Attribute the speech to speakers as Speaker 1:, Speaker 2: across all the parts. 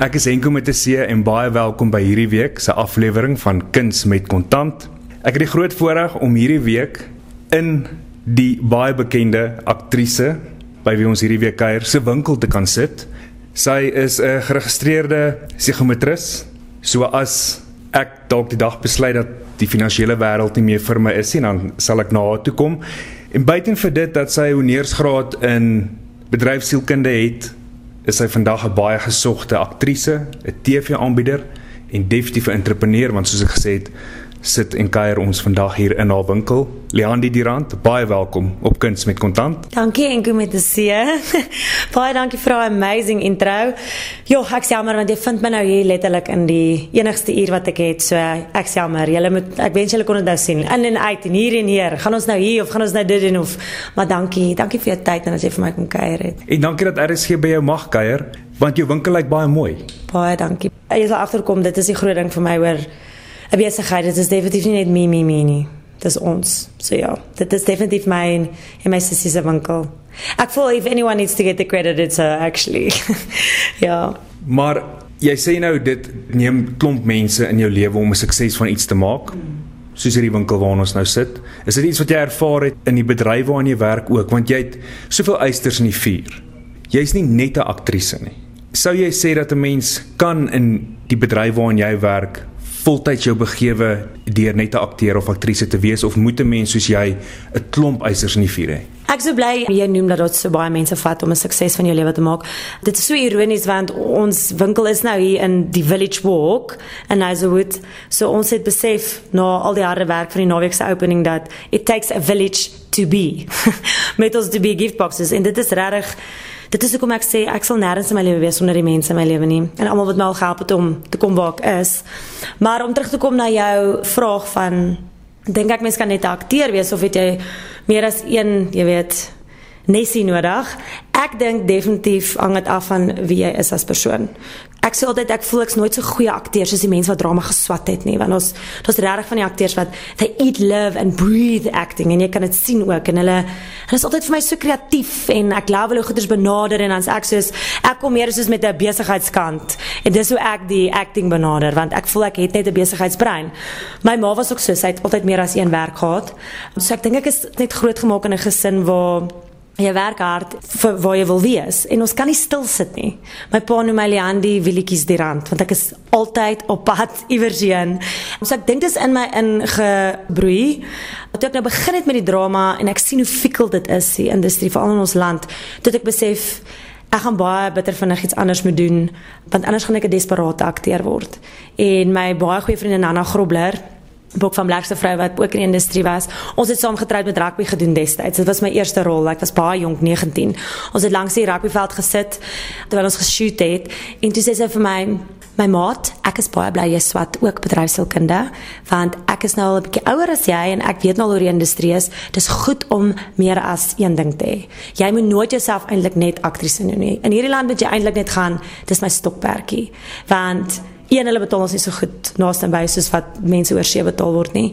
Speaker 1: Ek is Henko met 'n C en baie welkom by hierdie week se aflewering van Kuns met Kontant. Ek het die groot voorreg om hierdie week in die baie bekende aktrise by wie ons hierdie week kuier se winkel te kan sit. Sy is 'n geregistreerde psigometris. So as ek dalk die dag besluit dat die finansiële wêreld nie meer vir my is nie, dan sal ek na haar toe kom. En buiten vir dit dat sy 'n honeursgraad in bedryfsielkunde het, is sy vandag 'n baie gesogte aktrise, 'n TV-aanbieder en definitief 'n entrepreneur want soos ek gesê het, sit en kuier ons vandag hier in haar winkel. Leandi Durant, baie welkom op Kuns met Kontant.
Speaker 2: Dankie Enko met die see. baie dankie vir 'n amazing intro. Jo, ek jammer want jy vind my nou hier letterlik in die enigste uur wat ek het. So ek jammer. Julle moet ek wens julle kon dit nou sien. In en uit en hier en hier. Gaan ons nou hier of gaan ons nou dit doen of maar dankie. Dankie vir jou tyd en dat jy vir my kom kuier het.
Speaker 1: En dankie dat RSG by jou mag kuier want jou winkel lyk baie mooi.
Speaker 2: Baie dankie. Jy sal agterkom dit is die groot ding vir my hoor. 'n besigheid. Dit is definitief nie net me me me nie. Dis ons. So ja, dit is definitief my en my sussie se winkel. Ek voel if anyone needs to get the credit it's her actually. ja.
Speaker 1: Maar jy sê nou dit neem klomp mense in jou lewe om 'n sukses van iets te maak. Soos hierdie winkel waar ons nou sit. Is dit iets wat jy ervaar het in die bedryf waarin jy werk ook want jy het soveel eisters in die vuur. Jy's nie net 'n aktrise nie. Sou jy sê dat 'n mens kan in die bedryf waarin jy werk voltyds jou begewe deur net 'n akteur of aktrise te wees of moet 'n mens soos jy 'n klomp eisers in die vuur hê?
Speaker 2: Ek sou bly jy noem dat dit so baie mense vat om 'n sukses van jou lewe te maak. Dit is so ironies want ons winkel is nou hier in die Village Walk in Hazelwood. So ons het besef na al die harde werk van die naweek se opening dat it takes a village to be. Met ons to be gift boxes en dit is regtig dit is hoekom ek sê ek sal nêrens in my lewe wees sonder die mense in my lewe nie en almal wat my al gehelp het om te kom waar ek is. Maar om terug te kom na jou vraag van dink ek mens kan net 'n akteur wees of het jy meer as een, jy weet, Nessie nodig. Ek dink definitief hang dit af van wie jy is as persoon. Ek sê altyd ek voel ek's nooit so goeie akteur soos die mense wat drama geswat het nie, want ons daar's regtig van die akteurs wat they eat love and breathe acting en jy kan dit sien ook en hulle hulle is altyd vir my so kreatief en ek glo hulle goeders benader en dan's ek soos ek kom meer soos met 'n besigheidskant en dis hoe ek die acting benader want ek voel ek het net 'n besigheidsbrein. My ma was ook so, sy het altyd meer as een werk gehad. So ek dink ek is net groot gemaak in 'n gesin waar jy werk hard vir waar jy wil wees en ons kan nie stil sit nie. My pa noem my Leandi Willetjies die rand want ek is altyd op pad iewers heen. So ek dink dis in my ingebroei. Toe ek nou begin het met die drama en ek sien hoe fikkel dit is die industrie veral in ons land, tot ek besef ek gaan baie bitter vinnig iets anders moet doen want anders gaan ek 'n desperate akteur word. En my baie goeie vriendin Anna Grobler boek van Blackste vrou wat ook in die industrie was. Ons het saam getroud met rugby gedoen destyds. Dit was my eerste rol. Ek was baie jonk, 19. Ons het langs die rugbyveld gesit terwyl ons geshoot het en toe sê sy vir my My maat, ek is baie bly jy swat ook bedryfsielkunde want ek is nou al 'n bietjie ouer as jy en ek weet nou al hoe die industrie is. Dis goed om meer as een ding te hê. Jy moet nooit jouself eintlik net aktrise noem nie. In hierdie land moet jy eintlik net gaan, dis my stokperdjie. Want een hulle betaal ons nie so goed naaste by soos wat mense oor see betaal word nie.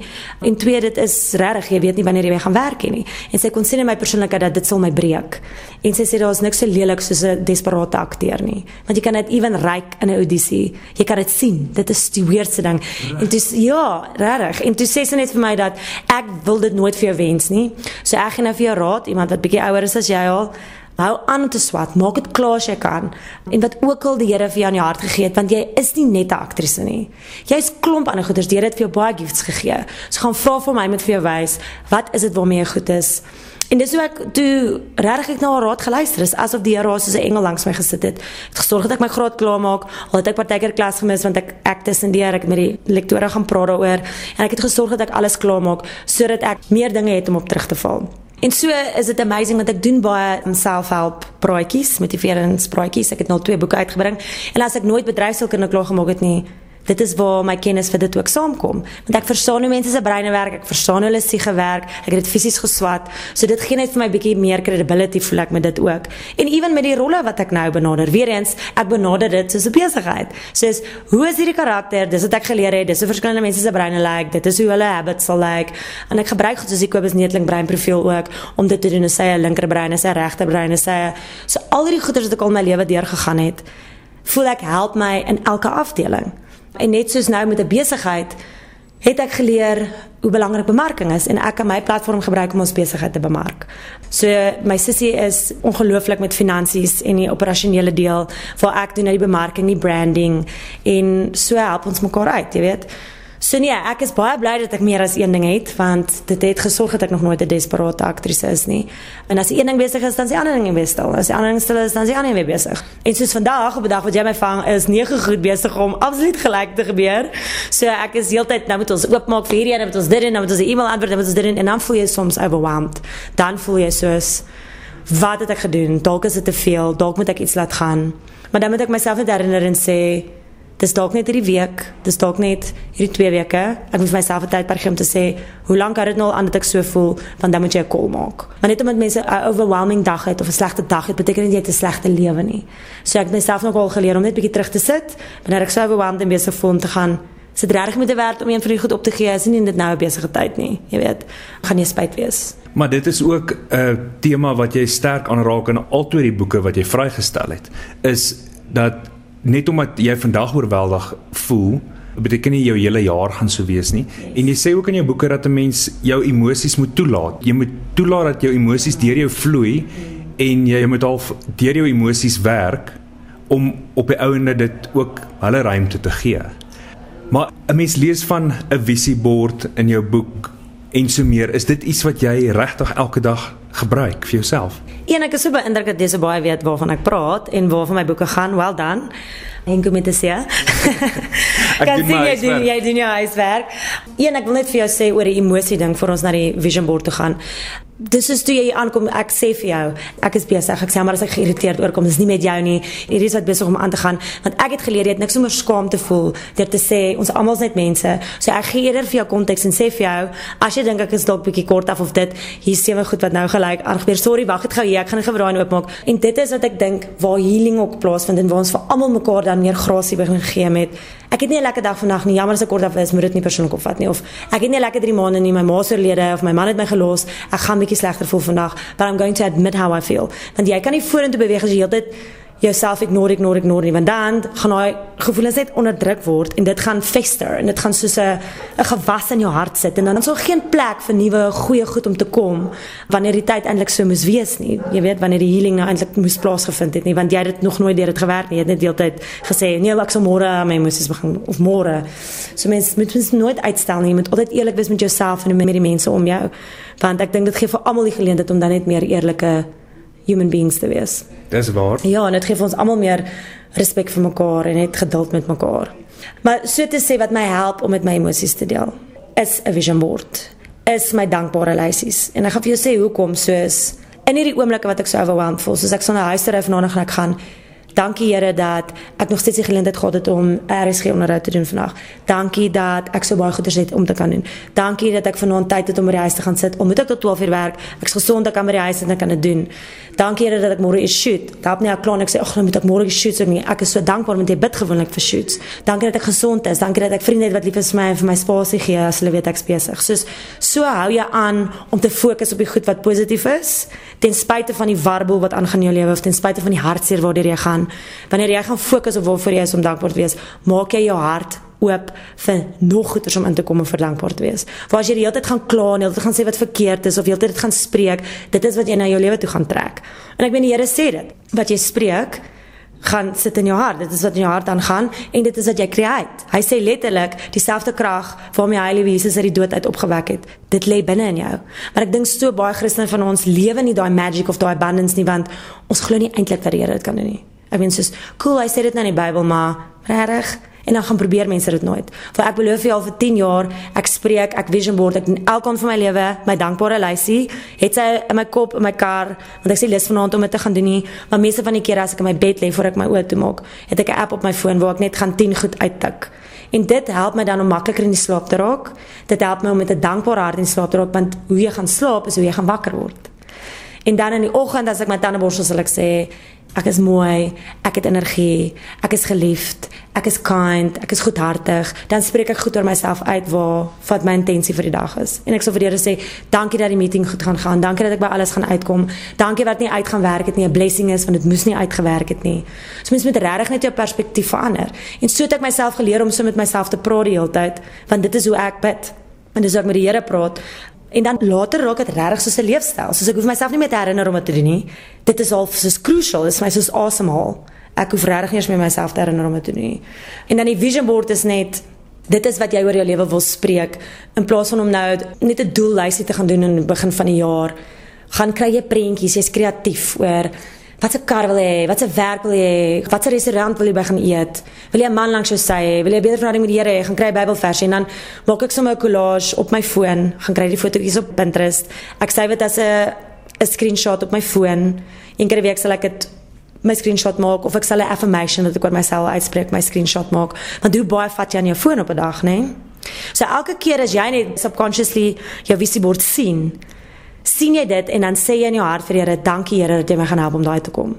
Speaker 2: En twee dit is regtig, jy weet nie wanneer jy weer gaan werk nie. En sy kon sien in my persoonlikheid dat dit sal my breek. En sy sê daar's niks so lelik soos 'n desperate akteur nie. Want jy kan dit ewen ryk in 'n audisie. Jy kan dit sien. Dit is die weirdste ding. Right. En dis ja, regtig. En toe sê sy net vir my dat ek wil dit nooit vir jou wens nie. So ek gee nou vir jou raad, iemand wat bietjie ouer is as jy al hou aan om te swat, maak dit klaar as jy kan. En wat ook al die Here vir jou in jou hart gegee het, want jy is nie net 'n aktrise nie. Jy's klomp ander goeders, die Here het vir jou baie gifts gegee. So gaan vra vir my met vir jou wys, wat is dit waarmee jy goed is? En dis hoe ek toe regtig ek na haar raad geluister het, asof die Here soos 'n engel langs my gesit het. Het gesorg dat ek my graad klaar maak. Al het ek partykeer klas gemis want ek ek tussendeer ek met die lektore gaan praat daaroor en ek het gesorg dat ek alles klaar maak sodat ek meer dinge het om op terug te val. En so is dit amazing want ek doen baie selfhelp praatjies, motiveringspraatjies. Ek het nou twee boeke uitgebring. En as ek nooit bedryfskunde klaar gemaak het nie, dit is waar my kennis vir dit ook saamkom. Want ek verstaan hoe mense se breine werk, ek verstaan hulle siege werk, ek het dit fisies geswat. So dit gee net vir my bietjie meer credibility voel ek met dit ook. En ewen met die rolle wat ek nou benader, weer eens, ek benader dit soos 'n besigheid. Soos hoe is hierdie karakter? Dis wat ek geleer het. Dis hoe verskillende mense se breine lyk. Like, dit is hoe hulle habits sal lyk. Like. En ek gebruik goed soos die Kobus Neetling breinprofiel ook om dit te doen. Sy linkerbrein is sy regterbrein is sy so al die goeders wat ek al my lewe deur gegaan het voel ek help my in elke afdeling. En net soos nou met 'n besigheid het ek geleer hoe belangrik bemarking is en ek kan my platform gebruik om ons besigheid te bemark. So my sussie is ongelooflik met finansies en die operasionele deel waar ek doen nou die bemarking, die branding en so help ons mekaar uit, jy weet. So nee, ek is baie bly dat ek meer as een ding het want dit het gesorg dat ek nog nooit 'n desperate aktrise is nie. En as een ding besig is, dan is die ander ding besig. As die ander ding stil is, dan is die ander weer besig. En soos vandag op 'n dag wat jy my vang, is nege goed besig om absoluut gelyk te gebeur. So ek is heeltyd nou moet ons oopmaak vir hierdie en moet ons dit en nou moet ons 'n e-mail antwoord en moet ons dit en dan voel jy soms overwhelmed. Dan voel jy soos wat het ek gedoen? Dalk is dit te veel, dalk moet ek iets laat gaan. Maar dan moet ek myself net herinner en sê Dis dalk net hierdie week, dis dalk net hierdie 2 weke. Ek moet myself 'n tydperk gee om te sê, hoe lank het dit nou al aan dat ek so voel, want dan moet jy 'n call maak. Maar net omdat mense 'n overwhelming dag het of 'n slegte dag het, beteken dit jy het 'n slegte lewe nie. So ek het myself nog al geleer om net bietjie terug te sit wanneer ek so overwhelmed en besig voel om te gaan sit reg met die werk om een van die goed op te gee, is nie dit nou 'n besige tyd nie. Jy weet, gaan jy spyt wees.
Speaker 1: Maar dit is ook 'n tema wat jy sterk aanraak in al twee die boeke wat jy vrygestel het, is dat net omdat jy vandag oorweldig voel, beteken nie jou hele jaar gaan so wees nie. Yes. En jy sê ook in jou boeke dat 'n mens jou emosies moet toelaat. Jy moet toelaat dat jou emosies deur jou vloei mm. en jy moet al deur jou emosies werk om op die ouende dit ook hulle ruimte te gee. Maar 'n mens lees van 'n visiebord in jou boek en so meer. Is dit iets wat jy regtig elke dag gebruik vir jouself?
Speaker 2: Een ek is so beïndruk dat jy so baie weet waarvan ek praat en waarvan my boeke gaan. Well done. En kom met dit sê. Ek kan sien jy doen jy doen jou huiswerk. Een ek wil net vir jou sê oor die emosie ding vir ons na die vision board toe gaan dis is toe jy aankom ek sê vir jou ek is besig. Ek sê maar as ek geïrriteerd oorkom dis nie met jou nie. Hier is wat besig om aan te gaan. Want ek het geleer jy het niks om skaam te voel deur te sê ons almal is net mense. So ek gee eerder vir jou konteks en sê vir jou as jy dink ek is dalk bietjie kort af of dit hier sewe goed wat nou gelyk. Aangebeur sorry wag dit gou hier ek gaan draai en oopmaak. En dit is wat ek dink waar healing ook plaasvind en waar ons vir almal mekaar dan meer grasie begin gee met ek het nie 'n lekker dag vandag nie. Jammer as ek kort af is moet dit nie persoonlik opvat nie. Of ek het nie 'n lekker 3 maande nie. My ma se oorlede of my man het my gelos. Ek gaan bietjie slegter voel vandag, but I'm going to admit how I feel. Want jy kan nie vorentoe beweeg as jy heeltyd jouself ignore ignore ignore nie, want dan gaan daai gevoelens net onderdruk word en dit gaan fester en dit gaan soos 'n 'n gewas in jou hart sit en dan is daar geen plek vir nuwe goeie goed om te kom wanneer die tyd eintlik so moes wees nie. Jy weet wanneer die healing nou eintlik moes plaasgevind het nie, want jy het dit nog nooit deur dit gewerk nie. Jy het net deeltyd gesê, "Nee, ek sal môre my emosies begin of môre." So mense moet mens nooit uitstel nie. Jy moet altyd eerlik wees met jouself en met die mense om jou, want ek dink dit gee vir almal die geleentheid om dan net meer eerlike human beings te wees.
Speaker 1: Dis waar.
Speaker 2: Ja, en dit gee vir ons almal meer respek vir mekaar en net geduld met mekaar. Maar so te sê wat my help om met my emosies te deel is 'n vision board. Is my dankbare lysies. En ek gaan vir jou sê hoekom soos in hierdie oomblikke wat ek so overwhelmed voel, soos ek sonder huis te ry vanaand en ek gaan Dankie Here dat ek nog steeds die geleentheid gehad het om RSG onderhoud te doen vandag. Dankie dat ek so baie goeders het om te kan doen. Dankie dat ek vanaand tyd het om by die huis te gaan sit. Omdat ek tot 12 uur werk, ek's gesond, ek kan by die huis sit en ek kan dit doen. Dankie Here dat ek môre is shoot. Daar het nie 'n klan ek sê ag, nou moet ek môre shoot so nie. Ek is so dankbaar met jy bid gewoonlik vir shoots. Dankie dat ek gesond is. Dankie dat ek vriende het wat lief is vir my en vir my spasie gee as hulle weet ek's besig. Soos so hou jy aan om te fokus op die goed wat positief is, ten spyte van die warbel wat aangaan in jou lewe of ten spyte van die hartseer waartoe jy gaan wanneer jy gaan fokus op waarvoor jy is om dankbaar te wees, maak jy jou hart oop vir nog goeders om in te kom en vir dankbaar te wees. Want as jy die hele tyd gaan kla en die hele tyd gaan sê wat verkeerd is of die hele tyd dit gaan spreek, dit is wat jy na jou lewe toe gaan trek. En ek weet die Here sê dit, wat jy spreek, gaan sit in jou hart. Dit is wat in jou hart aangaan en dit is wat jy create. Hy sê letterlik dieselfde krag waarmee hy Heilige Jesus uit die dood uit opgewek het, dit lê binne in jou. Maar ek dink so baie Christene van ons lewe nie daai magic of daai abundance nie want ons glo nie eintlik dat die Here dit kan doen nie. Ek meen soos cool, hy sê dit nou in die Bybel, maar regtig en dan gaan probeer mense dit nooit. Want ek beloof vir al vir 10 jaar, ek spreek, ek vision board, ek in elke van my lewe, my dankbare lysie, het sy in my kop, in my kar, want ek sê lus vanaand om dit te gaan doen nie, maar meeste van die kere as ek in my bed lê voor ek my oë toe maak, het ek 'n app op my foon waar ek net gaan 10 goed uittik. En dit help my dan om makliker in die slaap te raak. Dit help my om met 'n dankbare hart in slaap te raak want hoe jy gaan slaap is hoe jy gaan wakker word. En dan in die oggend as ek my tande borsel sal ek sê ek is mooi, ek het energie, ek is geliefd, ek is kind, ek is goedhartig, dan spreek ek goed oor myself uit waar wat my intensie vir die dag is. En ek sal vir Here sê, dankie dat die meeting goed gaan gaan. Dankie dat ek by alles gaan uitkom. Dankie wat nie uit gaan werk het nie, 'n blessing is want dit moes nie uitgewerk het nie. So mens moet regtig net jou perspektief verander. En so het ek myself geleer om so met myself te praat die hele tyd, want dit is hoe ek bid. En dis ek met die Here praat. En dan later raak dit regtig soos 'n leefstyl. Soos ek hoef myself nie meer te herinner om dit te doen nie. Dit is al soos crucial, dit is my soos asemhaal. Ek hoef regtig nie eens meer myself te herinner om dit te doen nie. En dan die vision board is net dit is wat jy oor jou lewe wil spreek in plaas van om nou net 'n doellysie te gaan doen in die begin van die jaar. Gaan kry jy prentjies, jy's kreatief oor Wat 'n kar wil jy hê? Wat 'n werk wil jy hê? Wat 'n restaurant wil jy by gaan eet? Wil jy 'n man langs jou sy hê? Wil jy 'n beter verhouding met die Here hê? Gaan kry Bybelverse en dan maak ek sommer 'n collage op my foon, gaan kry die fotootjies op Pinterest. Ek sê dit as 'n 'n screenshot op my foon. Een keer 'n week sal ek dit my screenshot maak of ek sal 'n affirmation wat ek oor myself uitspreek, my screenshot maak. Want hoe baie vat jy aan jou foon op 'n dag, né? Nee? So elke keer as jy net subconsciously jou visiebord sien, sien jy dit en dan sê jy in jou hart vir Here, dankie Here dat jy my gaan help om daai te kom.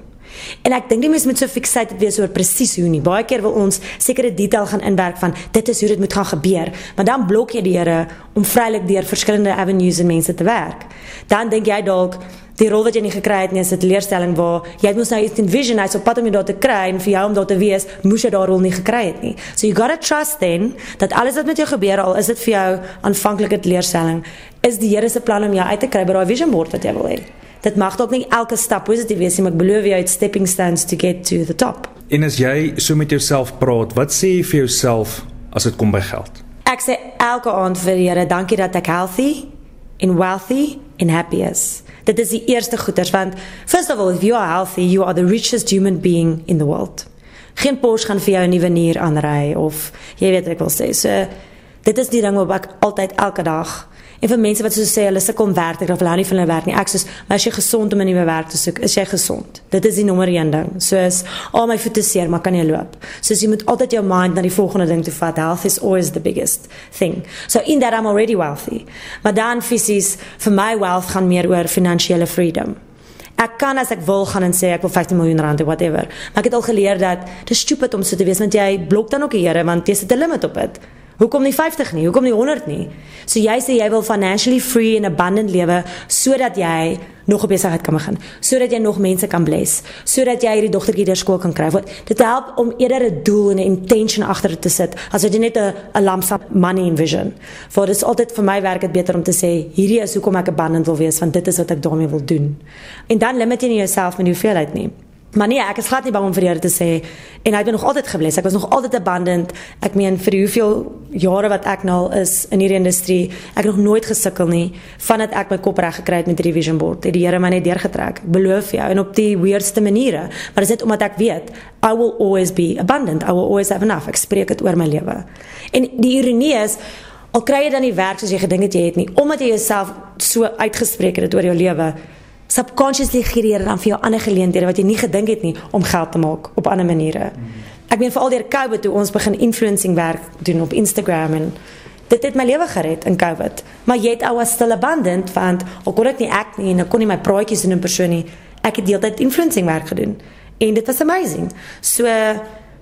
Speaker 2: En ek dink die mense moet so fixated wees oor presies hoe nie. Baie keer wil ons sekere detail gaan inwerk van dit is hoe dit moet gaan gebeur, maar dan blok jy die Here om vrylik deur verskillende avenues en mense te werk. Dan dink jy dalk die rol wat jy nie gekry het nie is 'n teleurstelling waar jy moet nou iets envision hy's op pad om dit te kry en vir jou om daar te wees, moes jy daardie rol nie gekry het nie. So you got to trust then dat alles wat met jou gebeur al is dit vir jou aanvanklike teleurstelling, is die Here se plan om jou uit te kry by daai vision board wat jy wil hê. Dit mag dalk nie elke stap positief wees nie, maar ek beloof jy het stepping stones to get to the top.
Speaker 1: En as jy so met jouself praat, wat sê jy vir jouself as dit kom by geld?
Speaker 2: Ek sê elke aand vir die Here, dankie dat ek healthy en wealthy en happy is. Dit is die eerste goeders want first of all if you are healthy you are the richest human being in the world. Geen Porsche gaan vir jou 'n nuwe nier aanry of jy weet wat ek wil sê. So dit is die ding wat ek altyd elke dag En vir mense wat so sê hulle sukkel om werk te kry of hulle nie van hulle werk nie. Ek sê, maar as jy gesond om 'n nuwe werk te soek, is jy gesond. Dit is die nommer 1 ding. Soos al my voete seer, maar kan jy loop. Soos jy moet altyd jou mind na die volgende ding toe vat. Health is always the biggest thing. So in that I'm already wealthy. Maar dan fisies vir my wealth gaan meer oor finansiële freedom. Ek kan as ek wil gaan en sê ek wil 15 miljoen rand of whatever. Maar ek het al geleer dat dit stupid om so te wees want jy blok dan ook die Here want jy sit 'n limit op dit. Hoekom nie 50 nie? Hoekom nie 100 nie? So jy sê jy wil financially free and abundant lewe sodat jy nog 'n besigheid kan begin, sodat jy nog mense kan bless, sodat jy hierdie dogtertjie deur skool kan kry. Want dit help om eerder 'n doel en 'n intention agter te sit as jy net 'n 'n lump sum money in vision. For dit is altyd vir my werk dit beter om te sê hierdie is hoekom ek abundant wil wees want dit is wat ek daarmee wil doen. En dan limit jy nie jouself met hoeveelheid nie. Maar nee, ek is glad nie bang om vir die Here te sê en hy het my nog altyd gebless. Ek was nog altyd abundant. Ek meen vir hoeveel jare wat ek nou al is in hierdie industrie, ek het nog nooit gesukkel nie vandat ek my kop reg gekry het met hierdie vision board. Het die Here my net deurgetrek. Ek beloof jou en op die weirdste maniere. Maar dit is omdat ek weet I will always be abundant. I will always have enough. Ek spreek dit oor my lewe. En die ironie is al kry jy dan nie werk soos jy gedink het jy het nie, omdat jy jouself so uitgespreek het oor jou lewe subconsciously gee jy dan vir jou ander geleenthede wat jy nie gedink het nie om geld te maak op ander maniere. Ek meen veral deur COVID toe ons begin influencing werk doen op Instagram en dit het my lewe gered in COVID. Maar jy het ou as still abundant want al kon ek nie ek nie en ek kon nie my praatjies doen in persoon nie. Ek het deeltyd influencing werk gedoen en dit was amazing. So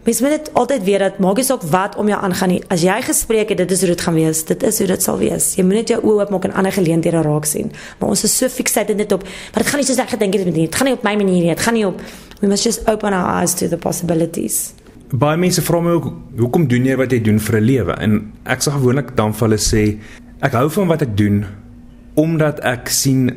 Speaker 2: Mens moet dit altyd weet dat maak nie saak wat om jou aangaan nie. As jy gespreek het, dit is hoe dit gaan wees. Dit is hoe dit sal wees. Jy moet net jou oë oop maak en ander geleenthede raak sien. Maar ons is so fixated net op, maar dit gaan nie soos ek gedink het dit moet nie. Dit gaan nie op my manier nie. Dit gaan nie op we must just open our eyes to the possibilities.
Speaker 1: Baie mense vra my ook, hoekom doen jy wat jy doen vir 'n lewe? En ek sê gewoonlik dan vir hulle sê, ek hou van wat ek doen omdat ek sien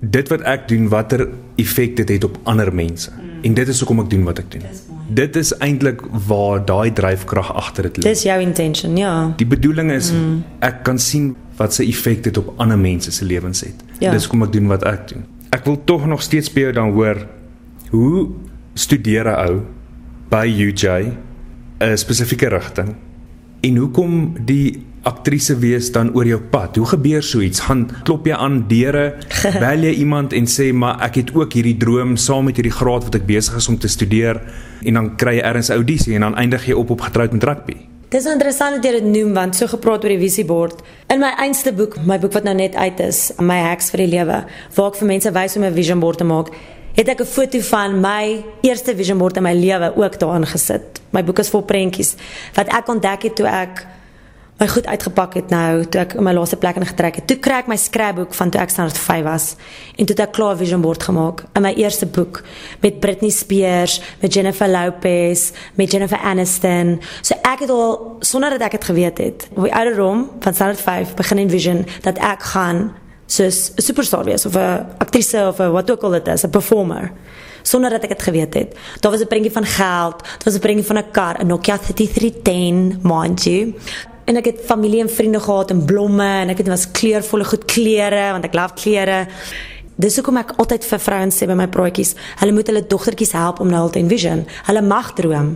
Speaker 1: dit wat ek doen watter effek dit het op ander mense. Mm. En dit is hoekom ek doen wat ek doen. Dis dit is eintlik waar daai dryfkrag agter dit
Speaker 2: lê. Dis jou intention, ja.
Speaker 1: Die bedoeling is mm. ek kan sien wat se effek dit op ander mense se lewens het. Ja. Dis kom ek doen wat ek doen. Ek wil tog nog steeds by jou dan hoor hoe studeer 'n ou by UJ 'n spesifieke rigting en hoekom die aktrise wees dan oor jou pad. Hoe gebeur so iets? Gaan klop jy aan deure, bel jy iemand en sê maar ek het ook hierdie droom saam met hierdie graad wat ek besig is om te studeer en dan kry jy erns audisie en dan eindig jy op op getroud met rugby.
Speaker 2: Dis interessant dat jy dit noem want so gepraat oor die visiebord. In my einste boek, my boek wat nou net uit is, My Hacks vir die Lewe, waar ek vir mense wys hoe om 'n vision board te maak, het ek 'n foto van my eerste vision board in my lewe ook daarin gesit. My boek is vol prentjies wat ek ontdek het toe ek my goed uitgepak het nou toe ek in my laaste plek ingetrek het. Toe kry ek my scrapbook van toe ek standaard 5 was en toe het ek klaar vision board gemaak in my eerste boek met Britney Spears, met Jennifer Lopez, met Jennifer Aniston. So ek het al sonder dat ek dit geweet het, op die ouderdom van standaard 5 begin in vision dat ek gaan soos 'n superstar wees of 'n aktrise of 'n wat ook al dit is, 'n performer sonder dat ek dit geweet het. Daar was 'n prentjie van geld, daar was 'n prentjie van 'n kar, 'n Nokia 3310, mind you en ek het familie en vriende gehad en blomme en ek het was kleurvolle goed klere want ek love klere. Dis hoekom ek altyd vir vrouens sê by my praatjies, hulle moet hulle dogtertjies help om nou al te envision. Hulle mag droom.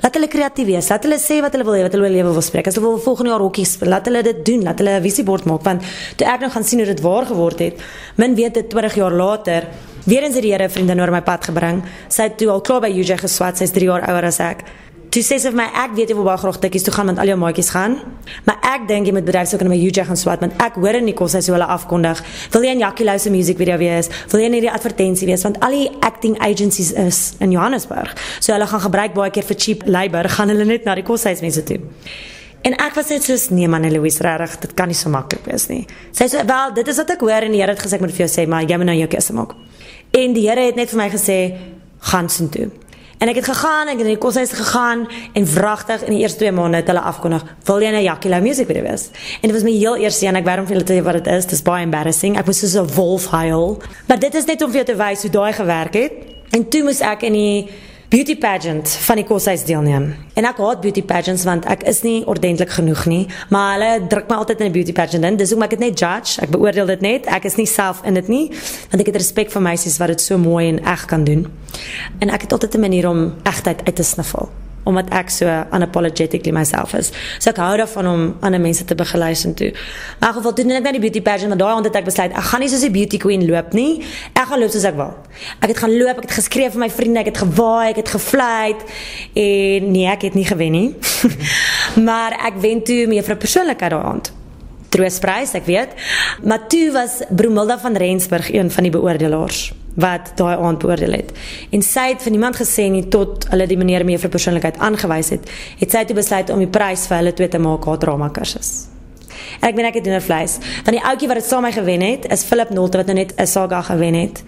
Speaker 2: Laat hulle kreatief wees. Laat hulle sê wat hulle wil hê, wat hulle wil lewe wil spreek. As hulle wil volgende jaar hokkies, laat hulle dit doen. Laat hulle 'n visiebord maak want toe ek nou gaan sien hoe dit waar geword het, min weet dit 20 jaar later, weer eens het die Here vriende oor my pad gebring. Sy het toe al klaar by UJ geswat, sy's 3 jaar ouer as ek. Toe sê sy vir my ek weet jy wil baie graag tikkies toe gaan want al jou maatjies gaan. Maar ek dink jy moet bedryfs ook in my UJ gaan swat want ek hoor in die kos hy so hulle afkondig. Wil jy in Jackie Lou se music video wees? Wil jy in hierdie advertensie wees want al die acting agencies is in Johannesburg. So hulle gaan gebruik baie keer vir cheap labour gaan hulle net na die koshuis mense toe. En ek was net soos nee man Louise regtig dit kan nie so maklik wees nie. Sy sê wel dit is wat ek hoor en die Here het gesê ek moet vir jou sê maar jy moet nou jou keuse maak. En die Here het net vir my gesê gaan sien toe. En ek het gegaan, ek het in die koshuis gegaan en wragtig in die eerste 2 maande het hulle afkondig, "Wil jy 'n Jackie Lou music video wees?" En dit was my heel eerste een, ek waarom vir hulle te wat dit is, dis baie embarrassing. Ek was so 'n wolf huil. Maar dit is net om vir jou te wys hoe daai gewerk het. En toe moes ek in die beauty pageant van die koshuis deelneem. En ek haat beauty pageants want ek is nie ordentlik genoeg nie, maar hulle druk my altyd in 'n beauty pageant in. Dis hoekom ek dit net judge. Ek beoordeel dit net. Ek is nie self in dit nie, want ek het respek vir meisies wat dit so mooi en eg kan doen. En ek het altyd 'n manier om egtheid uit te sniffel omdat ek so unapologetically myself is. So ek hou daarvan om ander mense te begelei sin toe. Maar in geval toe net by die beauty pageant, maar daai aand het ek besluit ek gaan nie soos 'n beauty queen loop nie. Ek gaan loop soos ek wil. Ek het gaan loop, ek het geskree vir my vriende, ek het gewaai, ek het gevlei en nee, ek het nie gewen nie. maar ek wen toe me vir 'n persoonlikheid daai aand. Troostprys, ek weet. Maar toe was Bromilda van Rensburg een van die beoordelaars wat daai aand beoordeel het. En sy het van iemand gesê nie tot hulle die meneer mee vir persoonlikheid aangewys het, het sy toe besluit om die prys vir hulle twee te maak haar drama kursus. En ek weet ek het doen 'n vleis. Want die ouetjie wat dit saam met my gewen het, is Philip Nolte wat nou net 'n saga gewen het.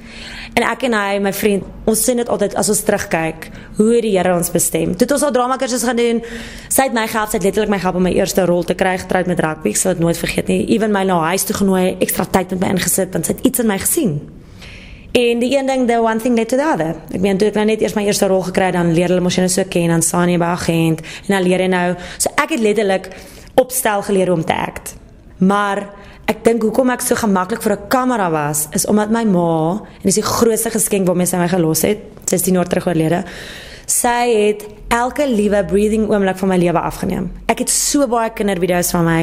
Speaker 2: En ek en hy, my vriend, ons sien dit altyd as ons terugkyk hoe die Here ons bestem. Toe het ons al drama kursus gaan doen. Sy het my gehelp, sy het letterlik my gehelp om my eerste rol te kry getroud met rugby. Ek sal dit nooit vergeet nie. Ewen my na huis toe genooi, ekstra tyd met my ingesit want sy het iets in my gesien. En die een ding, the one thing led to the other. Ek meen toe ek nou net eers my eerste rol gekry het, dan leer hulle mos jy so ken aan Sanie by agent en dan leer jy nou. So ek het letterlik opstel geleer om te act. Maar ek dink hoekom ek so gemaklik vir 'n kamera was, is omdat my ma, en dis die grootste geskenk waarmee sy my gelos het, 16 jaar terug oorlede. Sy het elke liewe breathing oomblik van my lewe afgeneem. Ek het so baie kindervideo's van my,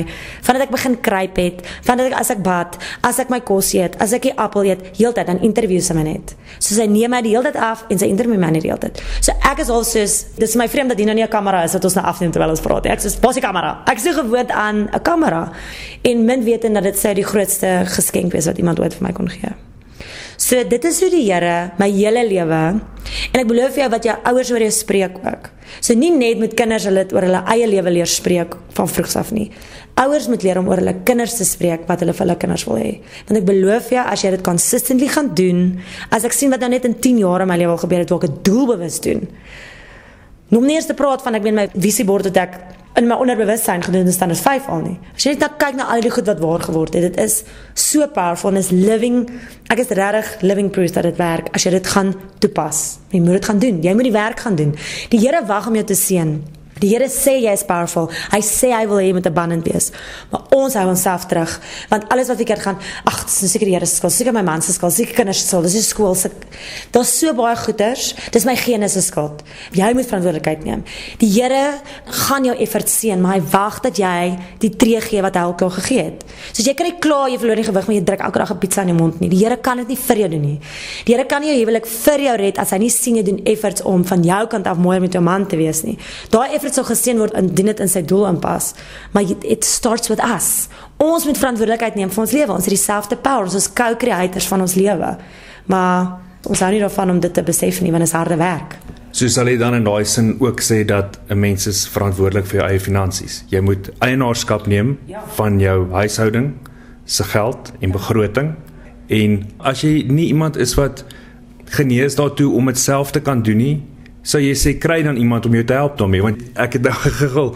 Speaker 2: vandat ek begin kruip het, vandat ek as ek bad, as ek my kos eet, as ek 'n appel eet, heeltyd dan interviews sy my net. So sy neem my die hele tyd af en sy interview my net die hele tyd. So ek is al soos dis my vreemd dat hier nou nie 'n kamera is wat ons nou afneem terwyl ons praat. Ek sê pas die kamera. Ek is so gewoond aan 'n kamera en min weet dat dit sy die grootste geskenk is wat iemand ooit vir my kon gee. So dit is hoe die Here my hele lewe en ek belowe jou wat jou ouers oor jou spreek ook. So nie net met kinders hulle oor hulle eie lewe leer spreek van vroegs af nie. Ouers moet leer om oor hulle kinders te spreek wat hulle vir hulle kinders wil hê. Want ek belowe jou as jy dit consistently gaan doen, as ek sien wat nou net in 10 jaar in my lewe al gebeur het, wil ek doelbewus doen. Noem nie eers te praat van ek weet my visiebord het ek in my onderbewussyn gedoen en staan dit 5 al nie. As jy net nou kyk na al die goed wat waar geword het, dit is so powerful en is living ek is regtig living proof dat dit werk as jy dit gaan toepas. Jy moet dit gaan doen. Jy moet die werk gaan doen. Die Here wag om jou te seën. Die Here sê jy is powerful. Hy sê hy wil hê jy moet abundant wees. Maar ons hou onsself terug want alles wat verkeerd gaan, ag, dis seker die Here se skuld, seker my man se skuld, seker kinders se skuld, dis die skool se. Daar's so baie goeters. Dis my gene se skuld. Jy moet verantwoordelikheid neem. Die Here gaan jou effort seën, maar hy wag dat jy die tree gee wat hy al klaar gegee het. Soos jy kan nie kla jy verloor die gewig, maar jy druk elke dag 'n pizza in jou mond nie. Die Here kan dit nie vir jou doen nie. Die Here kan nie jou huwelik vir jou red as hy nie sien jy doen efforts om van jou kant af mooi met jou man te wees nie. Daai effort dit sal geseën word indien dit in sy doel inpas. Maar it starts with us. Ons moet verantwoordelikheid neem vir ons lewe. Ons het dieselfde power, ons is co-creators van ons lewe. Maar Ons hou nie daarvan om dit te besef nie want dit is harde werk.
Speaker 1: So sal jy dan in daai sin ook sê dat 'n mens is verantwoordelik vir jou eie finansies. Jy moet eienaarskap neem ja. van jou huishouding se geld en begroting. En as jy nie iemand is wat genees daartoe om dit self te kan doen nie, sou jy sê kry dan iemand om jou te help daarmee want ek het nou gegil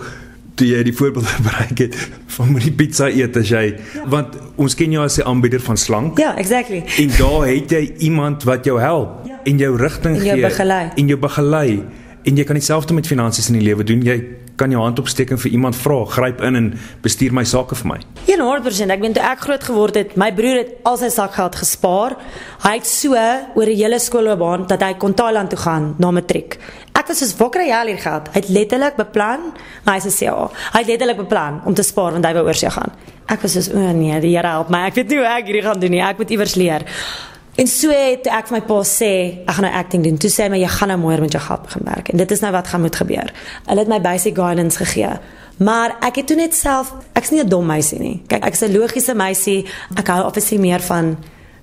Speaker 1: toe jy die voorbeeld gebruik het van met die pizza eet as jy ja. want ons ken jou as 'n aanbieder van slank.
Speaker 2: Ja, exactly.
Speaker 1: En daar het jy iemand wat jou help ja. en jou rigting gee
Speaker 2: en jou begelei.
Speaker 1: En jou begelei. En jy kan dieselfde met finansies in die lewe doen. Jy kan jou hand opsteek en vir iemand vra, gryp in en bestuur my sake vir my.
Speaker 2: 100%. Ek weet toe ek groot geword het, my broer het al sy sakgeld gespaar. Hy het so oor 'n hele skoolloopbaan dat hy kon Thailand toe gaan na matriek. Ek was soos, "Waar kry jy al hier geld?" Hy het letterlik beplan, maar hy sê ja, hy het letterlik beplan om te spaar want hy wou oorsee gaan. Ek was soos, "O nee, die Here help my. Ek weet nie hoe ek hierdie gaan doen nie. Ek moet iewers leer." En so het ek vir my pa sê, ek gaan nou acting doen. Toe sê hy my jy gaan nou mooier met jou geld begin werk. En dit is nou wat gaan moet gebeur. Hulle het my basic guidance gegee. Maar ek het toe net self, ek's nie 'n dom meisie nie. Kyk, ek's 'n logiese meisie. Ek hou obviously meer van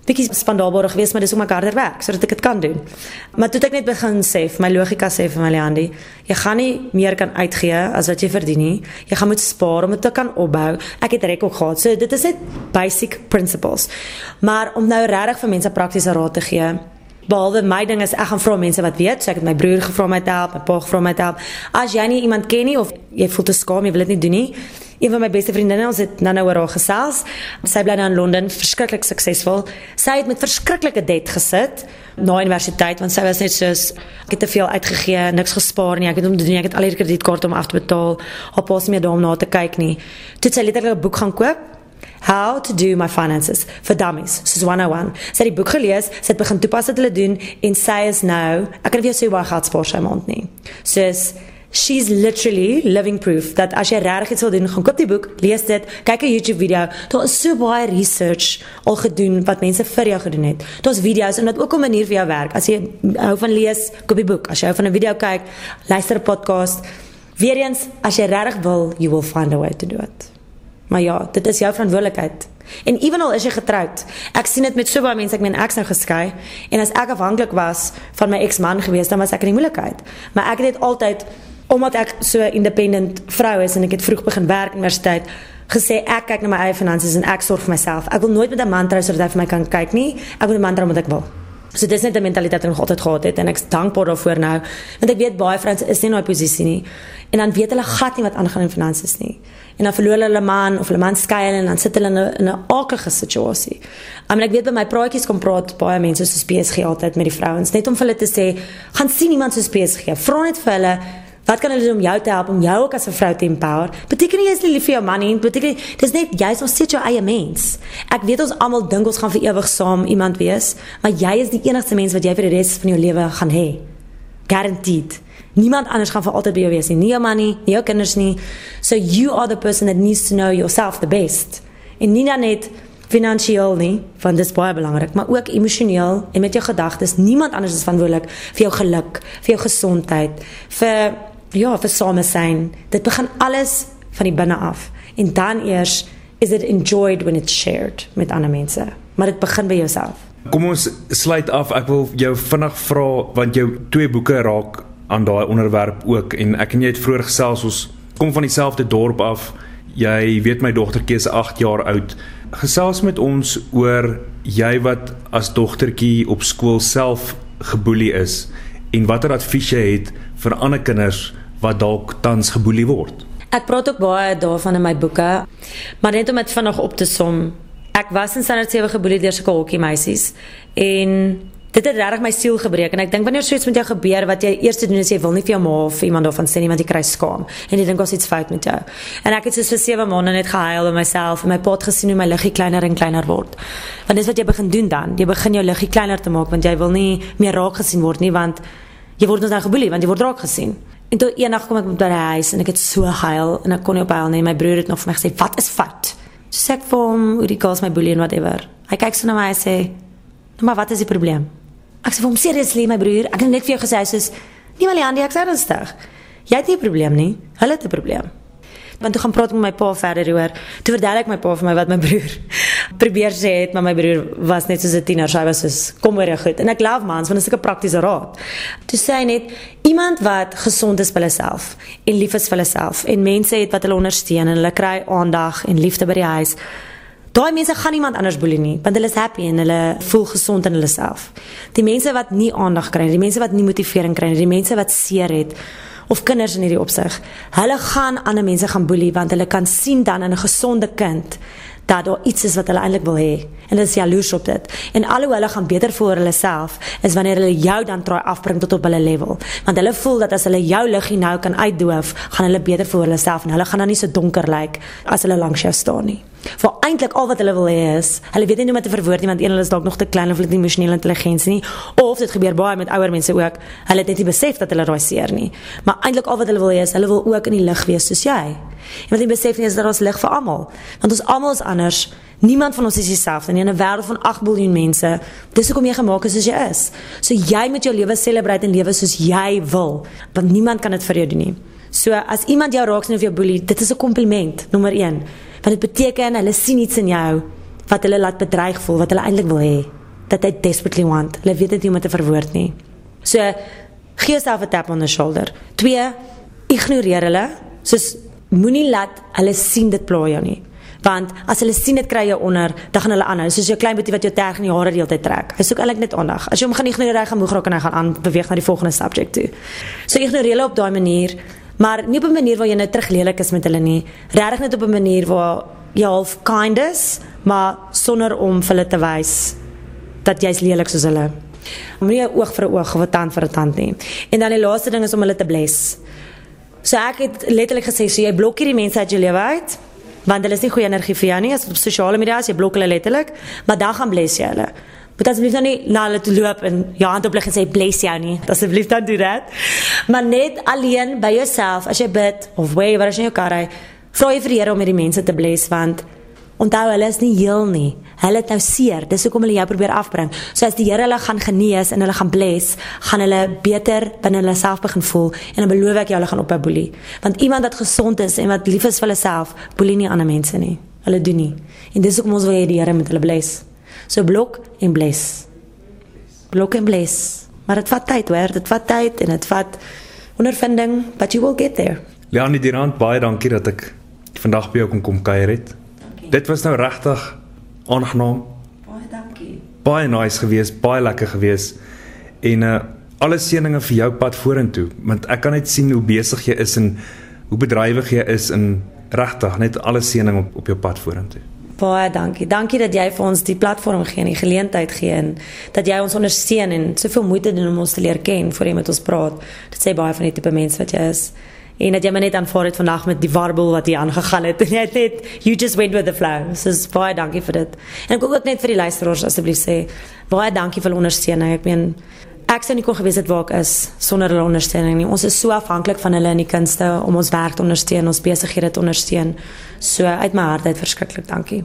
Speaker 2: bietjie spandabel geweest, maar dis ook my harder werk sodat ek dit kan doen. Maar toe ek net begin sê, my logika sê vir my Leandi, jy gaan nie meer kan uitgee as wat jy verdien nie. Jy gaan moet spaar om dit te kan opbou. Ek het rek ook gehad. So dit is net basic principles. Maar om nou regtig vir mense praktiese raad te gee, Behalwe my ding is ek gaan vra mense wat weet, so ek het my broer gevra om my te help, my pa gevra om my te help. As jy nie iemand ken nie of jy voel te skaam, jy wil dit nie doen nie, een van my beste vriendinne, ons het nou nou oor haar gesels. Sy bly nou in Londen, verskriklik suksesvol. Sy het met verskriklike debt gesit na universiteit want sy was net soos ek het te veel uitgegee, niks gespaar nie. Ek het om te doen, ek het al hierdie kredietkaarte om af te betaal. Haar pa se meer daarom na te kyk nie. Toe sy letterlik 'n boek gaan koop How to do my finances for dummies. Soos 101. Sy het die boek gelees, sy het begin toepas wat hulle doen en sy is nou, ek kan vir jou sê hoe baie geld spaar sy maand nie. Soos she's literally living proof dat as jy regtig iets wil doen, gaan koop die boek, lees dit, kyk 'n YouTube video. Daar is so baie research al gedoen wat mense vir jou gedoen het. Daar's video's en dit ook 'n manier vir jou werk. As jy hou van lees, koop die boek. As jy hou van 'n video kyk, luister 'n podcast. Weereens, as jy regtig wil, you will find a way to do it. Maar ja, dit is jou verantwoordelikheid. En ewenal is jy getroud. Ek sien dit met so baie mense, ek meen ek's nou geskei en as ek afhanklik was van my eksman gewees, dan was ek in die moeilikheid. Maar ek het dit altyd omdat ek so independent vrou is en ek het vroeg begin werk universiteit gesê ek kyk na my eie finansies en ek sorg vir myself. Ek wil nooit met 'n man trou sodat hy vir my kan kyk nie. Ek wil 'n man trou omdat ek wil. So dis net 'n mentaliteit wat ek altyd gehad het en ek's dankbaar daarvoor nou want ek weet baie vrouens is nie in daai posisie nie en dan weet hulle gat nie wat aangaan in finansies nie. En dan verloor hulle hulle man of hulle man skei en dan sit hulle in 'n in 'n akelige situasie. I mean ek weet by my praatjies kom praat baie mense soos PSG altyd met die vrouens net om vir hulle te sê gaan sien iemand soos PSG. Vra net vir hulle Wat kan hulle doen om jou te help om jou ook as 'n vrou te empower? Beteken nie jy is nie lief vir jou man nie, beteken dis net jy is nog steeds jou eie mens. Ek weet ons almal dink ons gaan vir ewig saam iemand wees, maar jy is die enigste mens wat jy vir die res van jou lewe gaan hê. Guaranteed. Niemand anders gaan vir altyd by jou wees nie, nie jou man nie, nie jou kinders nie. So you are the person that needs to know yourself the best. En nie net finansiëel nie, want dit is baie belangrik, maar ook emosioneel en met jou gedagtes. Niemand anders is verantwoordelik vir jou geluk, vir jou gesondheid, vir ja, vir samesyn. Dit begin alles van die binne af. En dan eers is it enjoyed when it's shared met ander mense. Maar dit begin by jouself.
Speaker 1: Kom ons sluit af. Ek wil jou vinnig vra want jou twee boeke raak aan daai onderwerp ook en ek en jy het vroeër gesels ons kom van dieselfde dorp af. Jy weet my dogtertjie is 8 jaar oud. Gesels met ons oor jy wat as dogtertjie op skool self geboelie is en watter advies jy het vir ander kinders wat dalk tans geboelie word.
Speaker 2: Ek praat ook baie daarvan in my boeke. Maar net om dit vinnig op te som. Ek was in standaard 7 geboelie deur sulke hokkie meisies en dit het regtig my siel gebreek en ek dink wanneer so iets met jou gebeur wat jy eers doen is jy wil nie vir jou ma of iemand daarvan sê nie want jy kry skaam en jy dink ons iets fout met jou. En ek het soos vir 7 maande net gehuil oor myself en my pa het gesien hoe my liggie kleiner en kleiner word. Want dis wat jy begin doen dan. Jy begin jou liggie kleiner te maak want jy wil nie meer raak gesien word nie want jy word ons nou geboelie want jy word raak gesien. En toe eendag kom ek by die huis en ek het so gehuil en ek kon nie ophuil nie. My broer het nog vir my gesê, "Wat is fout?" So sê ek vir hom, "Hoe die girls my bully en whatever." Hy kyk so na my en sê, nou, "Maar wat is die probleem?" Ek sê vir hom, "Seriously, my broer, ek het net vir jou gesê soos, "Nie maar Leandie, ek sê ernstig. Jy het nie 'n probleem nie. Hulle het 'n probleem." Want toe gaan praat met my pa verder oor. Toe verduidelik my pa vir my wat my broer probeer sê het, maar my broer was net soos 'n tiener, so hy was soos kom weer goed. En ek love mans want dit is 'n praktiese raad. Toe sê hy net iemand wat gesond is vir hulself en lief is vir hulself en mense het wat hulle ondersteun en hulle kry aandag en liefde by die huis. Daai mense gaan niemand anders boelie nie, want hulle is happy en hulle voel gesond in hulle self. Die mense wat nie aandag kry nie, die mense wat nie motivering kry nie, die mense wat seer het, of kinders in hierdie opsig. Hulle gaan ander mense gaan boelie want hulle kan sien dan in 'n gesonde kind dat daar iets is wat hulle eintlik wil hê en hulle is jaloers op dit. En al hoe hulle gaan beter vir hulle self is wanneer hulle jou dan try afbring tot op hulle level. Want hulle voel dat as hulle jou liggie nou kan uitdoof, gaan hulle beter vir hulle self en hulle gaan dan nie so donker lyk as hulle langs jou staan nie. Vir eintlik al wat hulle wil hê is, hulle weet nie hoe om dit te verwoord nie want een hulle is dalk nog te klein of hulle het nie emosionele intelligensie nie of dit gebeur baie met ouer mense ook. Hulle het net nie besef dat hulle daai seer nie. Maar eintlik al wat hulle wil hê is, hulle wil ook in die lig wees soos jy. En wat jy besef nie is dat ons lig vir almal. Want ons almal is anders. Niemand van ons is dieselfde nie. In 'n wêreld van 8 miljard mense, dis hoekom jy gemaak is soos jy is. So jy moet jou lewe celebrate en lewe soos jy wil, want niemand kan dit vir jou doen nie. So as iemand jou raak sien of jou boelie, dit is 'n kompliment, nommer 1. Want dit beteken hulle sien iets in jou wat hulle laat bedreig voel, wat hulle eintlik wil hê. Dat hy desperately want. Hulle weet dit nie hoe om te verwoord nie. So gee jouself 'n tap on the shoulder. 2. Ignoreer hulle. Soos moenie laat hulle sien dit pla jou nie. Want as hulle sien dit kry jou onder, dan gaan hulle aanhou. Soos jou klein boetie wat jou terg in die hare die hele tyd trek. Hy soek eintlik net aandag. As jy hom gaan ignoreer, gaan moeg raak en hy gaan aan beweeg na die volgende subject toe. So ignoreer hulle op daai manier, maar nie op 'n manier waar jy nou teruglelik is met hulle nie. Regtig net op 'n manier waar jy half kind is, maar sonder om vir hulle te wys dat jy's lelik soos hulle. Moenie oog vir 'n oog of 'n tand vir 'n tand nie. En dan die laaste ding is om hulle te bless. So ek het letterlik gesê so jy blok hierdie mense uit jou lewe uit want hulle is nie goeie energie vir jou nie as op sosiale media as jy blok hulle letterlik maar dan gaan bless jy hulle. Moet asseblief nou nie na hulle toe loop en jou hand oplig en sê bless jou nie. Asseblief dan doen dit. Maar net alleen by jouself as jy bid of way waar as jy jou kar ry, vra jy vir die Here om hierdie mense te bless want Onthou hulle is nie heel nie. Hulle het nou seer. Dis hoekom hulle jou probeer afbring. So as die Here hulle gaan genees en hulle gaan bless, gaan hulle beter binne hulle self begin voel en dan beloof ek jou hulle gaan ophou boelie. Want iemand wat gesond is en wat lief is vir hulle self, boelie nie ander mense nie. Hulle doen nie. En dis hoekom ons wil hê die Here moet hulle bless. So blok en bless. Blok en bless. Maar dit vat tyd, hoor. Dit vat tyd en dit vat ondervinding, but you will get there.
Speaker 1: Leonie Durant, baie dankie dat ek vandag by jou kon kom kuier het dit was nou regtig aangenaam.
Speaker 2: Baie dankie.
Speaker 1: Baie nice geweest, baie lekker geweest. En uh alle seëninge vir jou pad vorentoe, want ek kan net sien hoe besig jy is en hoe bedrywig jy is en regtig net alle seëning op op jou pad vorentoe.
Speaker 2: Baie dankie. Dankie dat jy vir ons die platform gee en die geleentheid gee en dat jy ons ondersteun en soveel moeite doen om ons te leer ken voor jy met ons praat. Dit sê baie van die tipe mens wat jy is en dat jy maar net aanvaar het vandag met die warbel wat hier aangegaan het en jy het net you just went with the flow. So baie dankie vir dit. En ek wil ook net vir die luisteraars asseblief sê baie dankie vir hulle ondersteuning. Ek meen ek sou nie kon gewees het waar ek is sonder hulle ondersteuning nie. Ons is so afhanklik van hulle in die kunste om ons werk te ondersteun, ons besighede te ondersteun. So uit my hart uit verskriklik dankie.